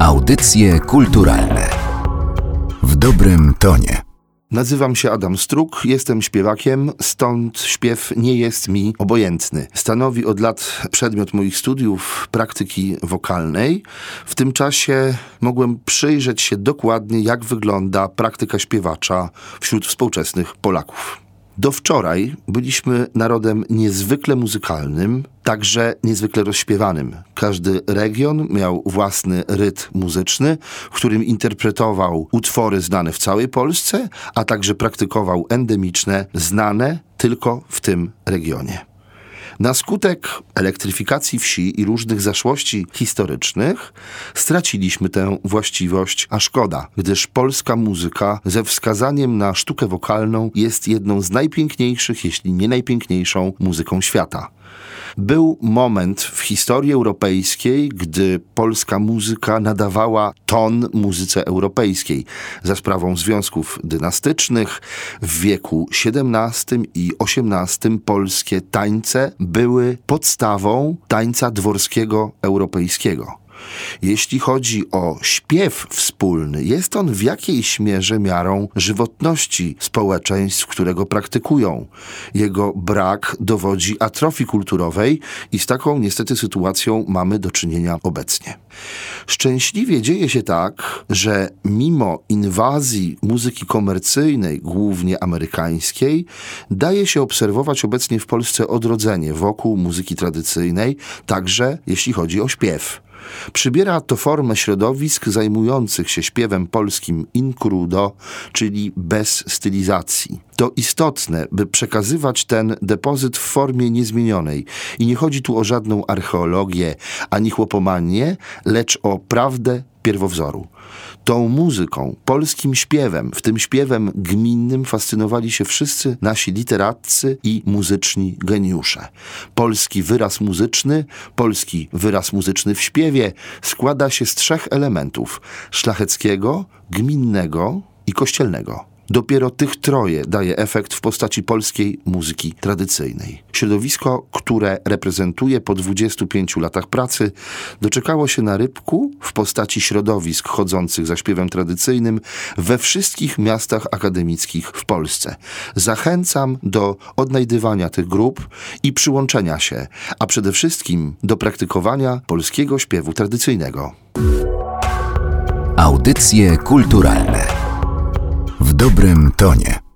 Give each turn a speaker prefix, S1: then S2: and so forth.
S1: Audycje kulturalne w dobrym tonie.
S2: Nazywam się Adam Struk, jestem śpiewakiem, stąd śpiew nie jest mi obojętny. Stanowi od lat przedmiot moich studiów praktyki wokalnej. W tym czasie mogłem przyjrzeć się dokładnie, jak wygląda praktyka śpiewacza wśród współczesnych Polaków. Do wczoraj byliśmy narodem niezwykle muzykalnym, także niezwykle rozśpiewanym. Każdy region miał własny rytm muzyczny, w którym interpretował utwory znane w całej Polsce, a także praktykował endemiczne, znane tylko w tym regionie. Na skutek elektryfikacji wsi i różnych zaszłości historycznych straciliśmy tę właściwość, a szkoda, gdyż polska muzyka ze wskazaniem na sztukę wokalną jest jedną z najpiękniejszych, jeśli nie najpiękniejszą muzyką świata. Był moment w historii europejskiej, gdy polska muzyka nadawała ton muzyce europejskiej za sprawą związków dynastycznych. W wieku XVII i XVIII polskie tańce były podstawą tańca dworskiego europejskiego. Jeśli chodzi o śpiew wspólny, jest on w jakiejś mierze miarą żywotności społeczeństw, które go praktykują. Jego brak dowodzi atrofii kulturowej i z taką niestety sytuacją mamy do czynienia obecnie. Szczęśliwie dzieje się tak, że mimo inwazji muzyki komercyjnej, głównie amerykańskiej, daje się obserwować obecnie w Polsce odrodzenie wokół muzyki tradycyjnej, także jeśli chodzi o śpiew. Przybiera to formę środowisk zajmujących się śpiewem polskim in crudo, czyli bez stylizacji. To istotne, by przekazywać ten depozyt w formie niezmienionej. I nie chodzi tu o żadną archeologię ani chłopomanię, lecz o prawdę pierwowzoru. Tą muzyką, polskim śpiewem, w tym śpiewem gminnym fascynowali się wszyscy nasi literatcy i muzyczni geniusze. Polski wyraz muzyczny, polski wyraz muzyczny w śpiewie składa się z trzech elementów: szlacheckiego, gminnego i kościelnego. Dopiero tych troje daje efekt w postaci polskiej muzyki tradycyjnej. Środowisko, które reprezentuje po 25 latach pracy, doczekało się na rybku w postaci środowisk chodzących za śpiewem tradycyjnym we wszystkich miastach akademickich w Polsce. Zachęcam do odnajdywania tych grup i przyłączenia się, a przede wszystkim do praktykowania polskiego śpiewu tradycyjnego.
S1: Audycje kulturalne dobrym tonie.